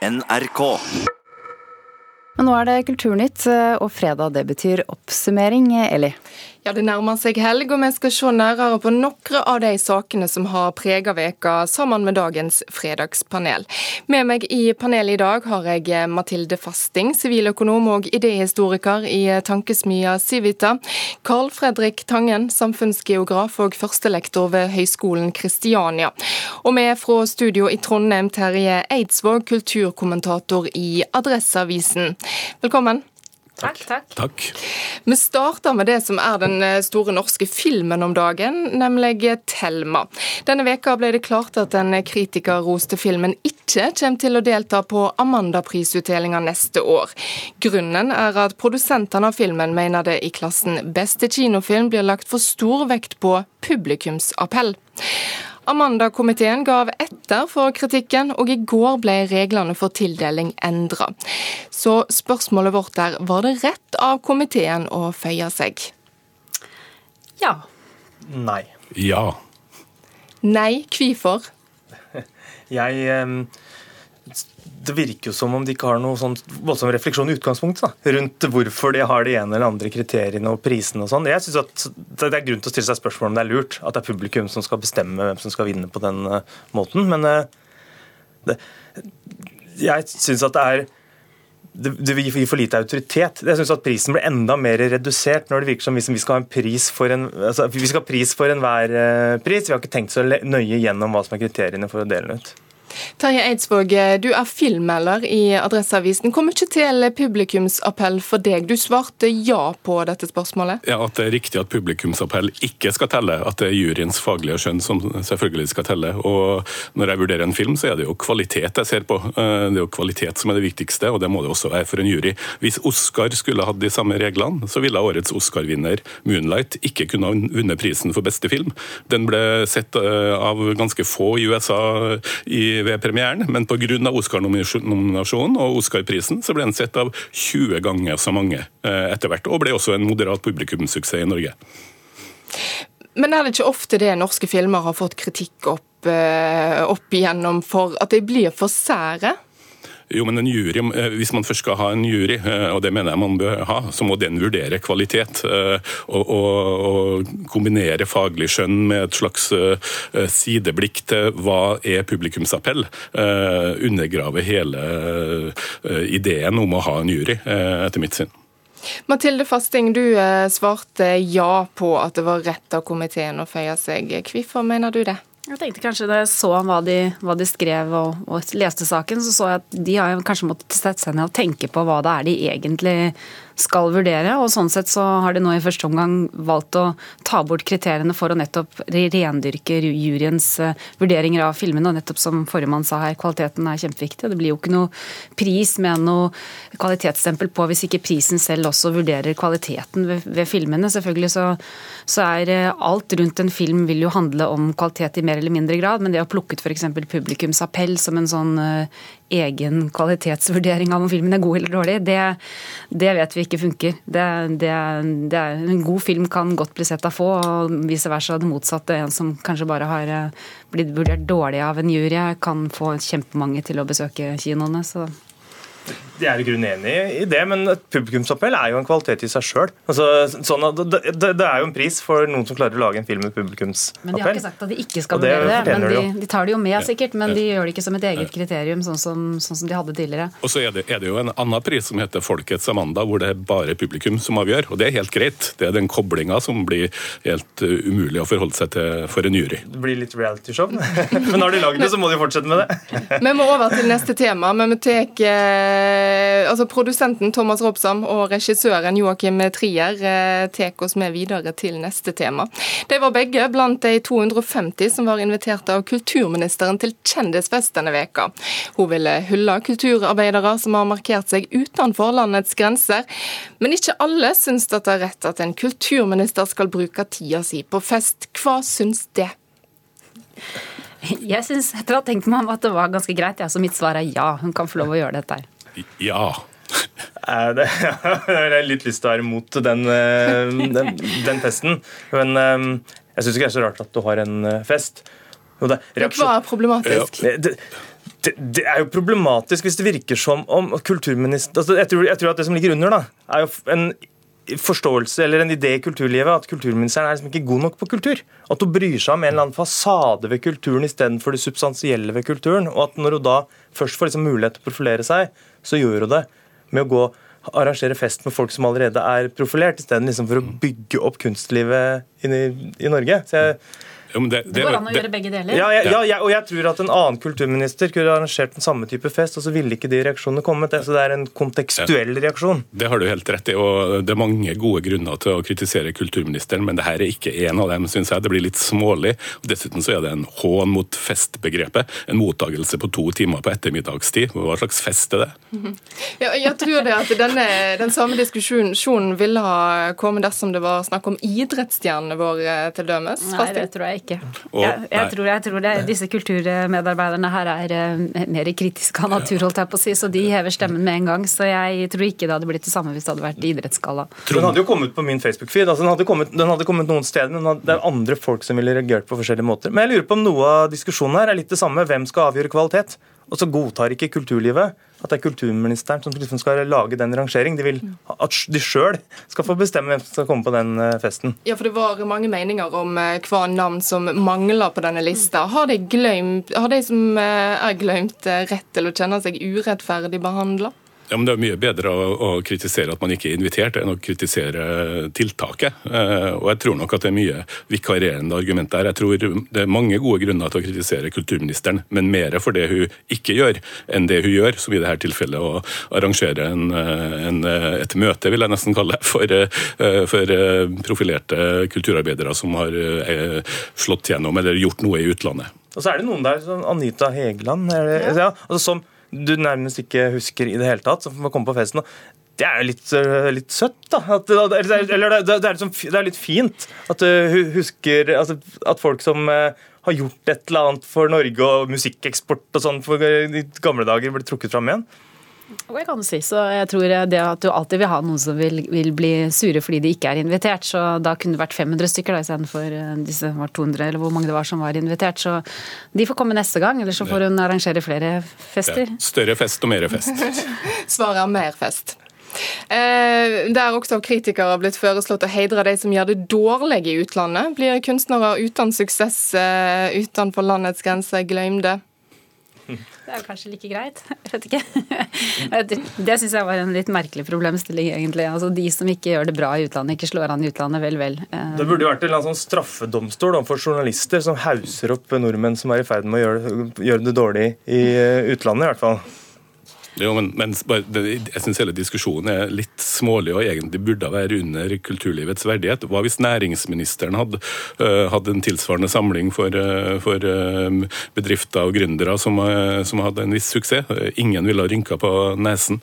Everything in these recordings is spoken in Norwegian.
NRK. Men nå er det Kulturnytt, og fredag det betyr oppsummering, Eli? Ja, Det nærmer seg helg, og vi skal se nærmere på noen av de sakene som har preget veka sammen med dagens fredagspanel. Med meg i panelet i dag har jeg Mathilde Fasting, siviløkonom og idéhistoriker i tankesmia Civita. Carl Fredrik Tangen, samfunnsgeograf og førstelektor ved Høgskolen Kristiania. Og er fra studio i Trondheim, Terje Eidsvåg, kulturkommentator i Adresseavisen. Velkommen. Takk, takk. Takk. Vi starter med det som er den eh, store norske filmen om dagen, nemlig Thelma. Denne veka ble det klart at den kritikerroste filmen ikke kommer til å delta på Amanda-prisutdelinga neste år. Grunnen er at produsentene av filmen mener det i klassen beste kinofilm blir lagt for stor vekt på publikumsappell. Amanda-komiteen gav etter for kritikken, og i går ble reglene for tildeling endra. Så spørsmålet vårt er, var det rett av komiteen å føye seg? Ja. Nei. Ja. Nei, hvorfor? Jeg eh, Det virker jo som om de ikke har noe sånn voldsom refleksjon i utgangspunktet rundt hvorfor de har de ene eller andre kriteriene og prisene og sånn. Jeg synes at Det er grunn til å stille seg spørsmål om det er lurt at det er publikum som skal bestemme hvem som skal vinne på den uh, måten, men uh, det, jeg syns at det er det, det vil gi for lite autoritet. Jeg synes at Prisen blir enda mer redusert når det virker som vi skal ha en pris for en, altså, vi skal ha pris for enhver uh, pris. Vi har ikke tenkt så nøye gjennom hva som er kriteriene for å dele den ut. Terje Eidsvåg, du er filmmelder i Adresseavisen. Kom ikke til publikumsappell for deg? Du svarte ja på dette spørsmålet. Ja, At det er riktig at publikumsappell ikke skal telle. At det er juryens faglige skjønn som selvfølgelig skal telle. Og Når jeg vurderer en film, så er det jo kvalitet jeg ser på. Eh, det er jo kvalitet som er det viktigste, og det må det også være for en jury. Hvis Oscar skulle hatt de samme reglene, så ville årets Oscar-vinner 'Moonlight' ikke kunne ha vunnet prisen for beste film. Den ble sett eh, av ganske få i USA i ved premieren, men pga. Oscar-nominasjonen og Oscar-prisen så ble den sett av 20 ganger så mange eh, etter hvert, og ble også en moderat publikumssuksess i Norge. Men er det ikke ofte det norske filmer har fått kritikk opp, eh, opp igjennom for at de blir for sære? Jo, men en jury, eh, Hvis man først skal ha en jury, eh, og det mener jeg man bør ha, så må den vurdere kvalitet. Eh, og, og, og kombinere faglig skjønn med et slags sideblikk til hva er publikumsappell. Undergrave hele ideen om å ha en jury, etter mitt syn. Mathilde Fasting, du svarte ja på at det var rett av komiteen å føye seg. Hvorfor mener du det? Jeg tenkte kanskje Da jeg så hva de, hva de skrev og, og, leste saken, så så jeg at de har kanskje måttet sette seg ned og tenke på hva det er de egentlig skal vurdere. og Sånn sett så har de nå i første omgang valgt å ta bort kriteriene for å nettopp rendyrke juryens eh, vurderinger av filmene. og nettopp som forrige sa her, Kvaliteten er kjempeviktig. Det blir jo ikke noe pris med noe kvalitetsstempel på hvis ikke prisen selv også vurderer kvaliteten ved, ved filmene. Selvfølgelig så, så, er eh, alt rundt en film vil jo handle om kvalitet i mer eller mindre grad, men det å plukke ut f.eks. publikumsappell som en sånn uh, egen kvalitetsvurdering av om filmen er god eller dårlig, det, det vet vi ikke funker. Det, det, det, en god film kan godt bli sett av få, og vice versa det motsatte. En som kanskje bare har eh, blitt vurdert dårlig av en jury, kan få kjempemange til å besøke kinoene. så jeg er i grunnen enig i det, men et publikumsappell er jo en kvalitet i seg sjøl. Altså, sånn det, det, det, er jo en pris for noen som klarer å lage en film med publikumsappell. Men De har ikke sagt at de ikke skal vurdere det. men de, de, tar det jo med, sikkert, men de gjør det ikke som et eget kriterium, sånn som, sånn som de hadde tidligere. Og så er det, er det, jo en annen pris som heter Folkets Amanda, hvor det er bare publikum som avgjør. Og det er helt greit. Det er den koblinga som blir helt uh, umulig å forholde seg til for en jury. Det blir litt realityshow. men har de lagd det, så må de fortsette med det. Vi må over til neste tema. men vi tar Eh, altså Produsenten Thomas Robsam og regissøren Joakim Trier eh, tar oss med videre til neste tema. De var begge blant de 250 som var invitert av kulturministeren til kjendisfest denne veka. Hun ville hylle kulturarbeidere som har markert seg utenfor landets grenser, men ikke alle syns det er rett at en kulturminister skal bruke tida si på fest. Hva syns det? Jeg syns etter å ha tenkt meg om at det var ganske greit, ja, så mitt svar er ja. Hun kan få lov å gjøre dette her. Ja. Det, jeg har litt lyst til å være imot den, eh, den, den festen. Men eh, jeg syns ikke det er så rart at du har en eh, fest. Det, reaksjon... det var problematisk. Det, det, det, er jo problematisk hvis det virker som om kulturminister altså jeg, tror, jeg, tror, at det som ligger under, da, er jo en forståelse eller en idé i kulturlivet at kulturministeren er liksom ikke god nok på kultur. At hun bryr seg om en eller annen fasade ved kulturen istedenfor det substansielle ved kulturen. Og at når hun da først får liksom mulighet til å profilere seg, så gjør hun det med å gå arrangere fest med folk som allerede er profilert, istedenfor liksom for å bygge opp kunstlivet i, i Norge. Så jeg jo, det, det, det, går an å gjøre begge deler. Ja, ja, ja, og jeg tror at en annen kulturminister kunne arrangert den samme type fest, og så ville ikke de reaksjonene kommet. Så det er en kontekstuell reaksjon. Det har du helt rett i, og det er mange gode grunner til å kritisere kulturministeren, men det her er ikke en av dem, syns jeg. Det blir litt smålig. Dessuten så er det en hån mot festbegrepet. En mottagelse på to timer på ettermiddagstid. Hva slags fest er det? Ja, jeg tror det at denne, den samme diskusjonen ville ha kommet dersom det var snakk om idrettsstjernene våre, til dømes. Nei, det tror jeg ikke. Og, jeg, jeg, tror, jeg, tror, det, disse kulturmedarbeiderne her er uh, mer kritiske av natur, holdt jeg på å si, så de hever stemmen med en gang. Så jeg tror ikke det hadde blitt det samme hvis det hadde vært idrettsgalla. Den hadde jo kommet på min Facebook-feed. Altså, den, hadde kommet, den hadde kommet noen steder, men det er andre folk som ville reagert på forskjellige måter. Men jeg lurer på om noe av diskusjonen her er litt det samme. Hvem skal avgjøre kvalitet? Og så godtar ikke kulturlivet at det er kulturministeren som liksom skal lage den rangering. De vil at de sjøl skal få bestemme hvem som skal komme på den eh, festen. Ja, for Det var mange meninger om eh, hva navn som mangler på denne lista. Har de, glemt, har de som eh, er glemt, rett til å kjenne seg urettferdig behandla? Ja, men Det er mye bedre å, å, kritisere at man ikke er invitert, enn å kritisere tiltaket. Eh, og Jeg tror nok at det er mye vikarierende argument der. Jeg tror det er mange gode grunner til å kritisere kulturministeren, men mer for det hun ikke gjør, enn det hun gjør, som i dette tilfellet å arrangere en, en, et møte, vil jeg nesten kalle det, for, eh, for profilerte kulturarbeidere som har eh, slått gjennom eller gjort noe i utlandet. Og så er det noen der, som Anita Hegeland, er det, ja. altså, som du nærmest ikke husker i det hele tatt, som får komme på festen. Det er litt, eh, litt søtt, da. At, eller, eller det, er liksom, det, er litt fint at du husker altså, at folk som uh, har gjort et eller annet for Norge og musikkeksport og sånn for gamle dager, blir trukket fram igjen. Det kan du si. Så jeg tror det at du alltid vil ha noen som vil, vil, bli sure fordi de ikke er invitert. Så da kunne det vært 500 stykker da, istedenfor eh, disse var 200, eller hvor mange det var som var invitert. Så de får komme neste gang, eller så får hun arrangere flere fester. Ja, større fest og mer fest. Svaret er mer fest. Eh, der også av kritikere har blitt foreslått å heidre de som gjør det dårlig i utlandet. Blir kunstnere uten suksess eh, utenfor landets grenser glemte? Det er kanskje like greit. Jeg vet ikke. Det syns jeg var en litt merkelig problemstilling, egentlig. Altså De som ikke gjør det bra i utlandet, ikke slår an i utlandet, vel, vel. Eh, det burde jo vært en sånn straffedomstol for journalister som hauser opp nordmenn som er i ferd med å gjøre, gjøre det dårlig i eh, utlandet, i hvert fall. Jo, men, men Jeg syns hele diskusjonen er litt smålig og egentlig burde være under kulturlivets verdighet. Hva hvis næringsministeren hadde, hatt en tilsvarende samling for, for bedrifter og gründere som, som, hadde en viss suksess? Ingen ville ha rynka på nesen.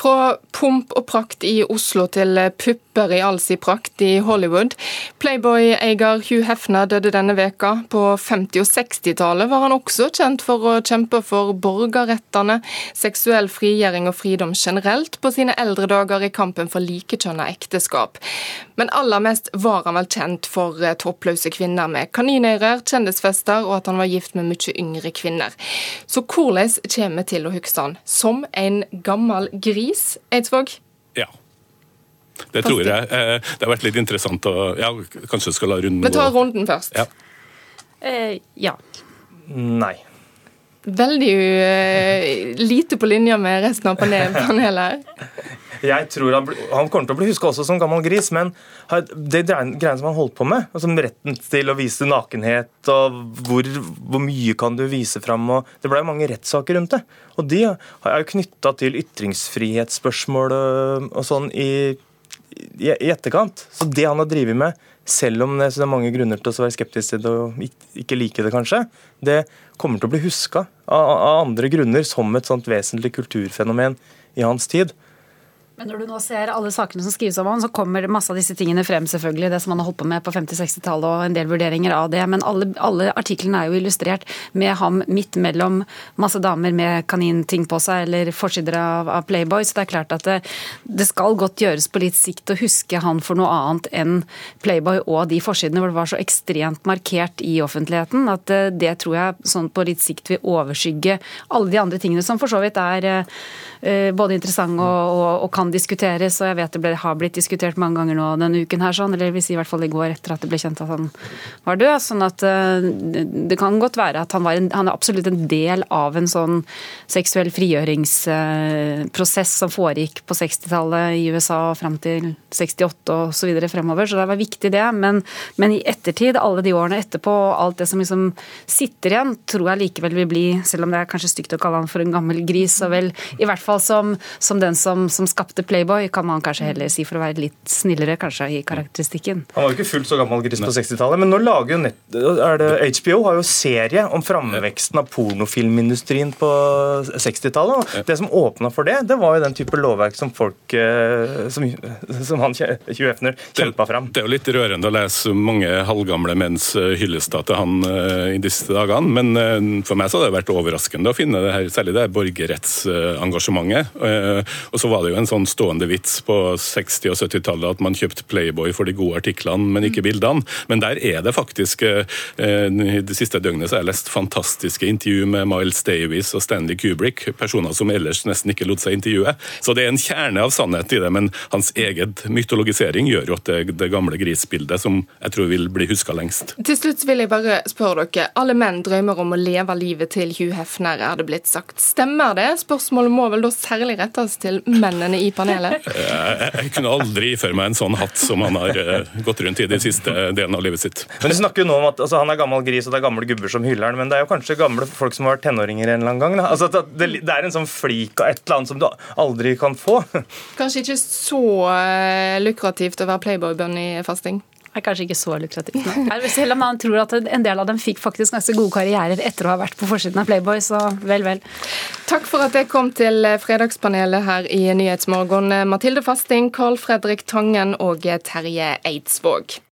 Fra pomp og prakt i Oslo til pupper i all sin prakt i Hollywood. Playboy-eier Hugh Hefner døde denne veka. På 50- og 60-tallet var han også kjent for å kjempe for borgerrettene, seksuell frigjøring og fridom generelt på sine eldre dager i kampen for likekjønna ekteskap. Men aller mest var han vel kjent for eh, toppløse kvinner med kaninører, kjendisfester og at han var gift med mye yngre kvinner. Så hvordan kommer vi til å huske han? Som en gammel gris? Pris, Eidsvåg? Ja. Det tror jeg. Eh, det har vært litt interessant å ja, Kanskje skal la runden gå. Vi tar runden først. Ja. Eh, ja. Nei. Veldig uh, lite på linje med resten av panelet her. Jeg tror han, han, kommer til å bli huska også som gammel gris, men det greiene som han holdt på med, altså retten til å vise nakenhet og hvor, hvor mye kan du vise fram og Det ble mange rettssaker rundt det. Og de er jo knytta til ytringsfrihetsspørsmål og sånn i, i, i, etterkant. Så det han har drevet med, selv om det er mange grunner til å være skeptisk til det og ikke like det, kanskje, det kommer til å bli huska av, av andre grunner som et sånt vesentlig kulturfenomen i hans tid. Men når du nå ser alle sakene som skrives om ham, så kommer masse av disse tingene frem, selvfølgelig. Det som han har holdt på med på 50-60-tallet og en del vurderinger av det. Men alle, alle, artiklene er jo illustrert med ham midt mellom masse damer med kaninting på seg eller forsider av, av, Playboy. Så det er klart at det, det, skal godt gjøres på litt sikt å huske han for noe annet enn Playboy og de forsidene hvor det var så ekstremt markert i offentligheten at det, eh, det tror jeg sånn på litt sikt vil overskygge alle de andre tingene som for så vidt er eh, både interessante og, og, og kan diskuteres, og jeg vet det ble, har blitt diskutert mange ganger nå denne uken her, sånn, eller vil si i hvert fall i går etter at det ble kjent at han var død. sånn at uh, det kan godt være at han, var en, han er absolutt en del av en sånn seksuell frigjøringsprosess uh, som foregikk på 60-tallet i USA fram til 68 og så videre fremover, så det var viktig det. Men, men, i ettertid, alle de årene etterpå, alt det som liksom sitter igjen, tror jeg likevel vil bli, selv om det er kanskje stygt å kalle han for en gammel gris, så vel i hvert fall som, som den som, som skapte Playboy, kan man kanskje heller si, for å være litt snillere kanskje i karakteristikken. Han var jo ikke fullt så gammel gris på 60-tallet, men nå lager jo nett, det, HBO har jo serie om framveksten av pornofilmindustrien på 60-tallet. Det som åpna for det, det var jo den type lovverk som folk eh, som, som han Hugh Hefner kjempa fram. Det er jo litt rørende å lese mange halvgamle menns eh, hyllester til han uh, i disse dagene, men for meg så har det vært overraskende å finne det her, særlig det borgerrettsengasjementet. Og så var det jo en sånn stående vits på 60- og 70-tallet at man kjøpte Playboy for de gode artiklene, men ikke bildene. Men der er det faktisk eh, Det siste døgnet så har jeg lest fantastiske intervju med Miles Davies og Stanley Kubrick, personer som ellers nesten ikke lot seg intervjue. Så det er en kjerne av sannhet i det, men hans eget mytologisering gjør jo at det, det gamle grisbildet, som jeg tror vil bli huska lengst. Til slutt vil jeg bare spørre dere. Alle menn drømmer om å leve livet til Hugh Hefner, er det blitt sagt. Stemmer det? Spørsmålet må vel da særlig rettes til mennene i panelet? Jeg, jeg kunne aldri iføre meg en sånn hatt som han har uh, gått rundt i de siste delen av livet sitt. Men Du snakker jo nå om at altså, han er gammel gris og det er gamle gubber som hyller han, men det er jo kanskje gamle folk som har vært tenåringer en eller annen gang? Altså, det, det, er en sånn flik av et eller annet som du aldri kan få? Kanskje ikke så uh, lukrativt å være playboy-bønn i fasting? Er kanskje ikke så lukrativt. nå. Selv om han tror at en del av dem fikk faktisk ganske gode karrierer etter å ha vært på forsiden av Playboy, så vel, vel. Takk for at jeg kom til fredagspanelet her i Nyhetsmorgen. Mathilde Fasting, Carl Fredrik Tangen og Terje Eidsvåg.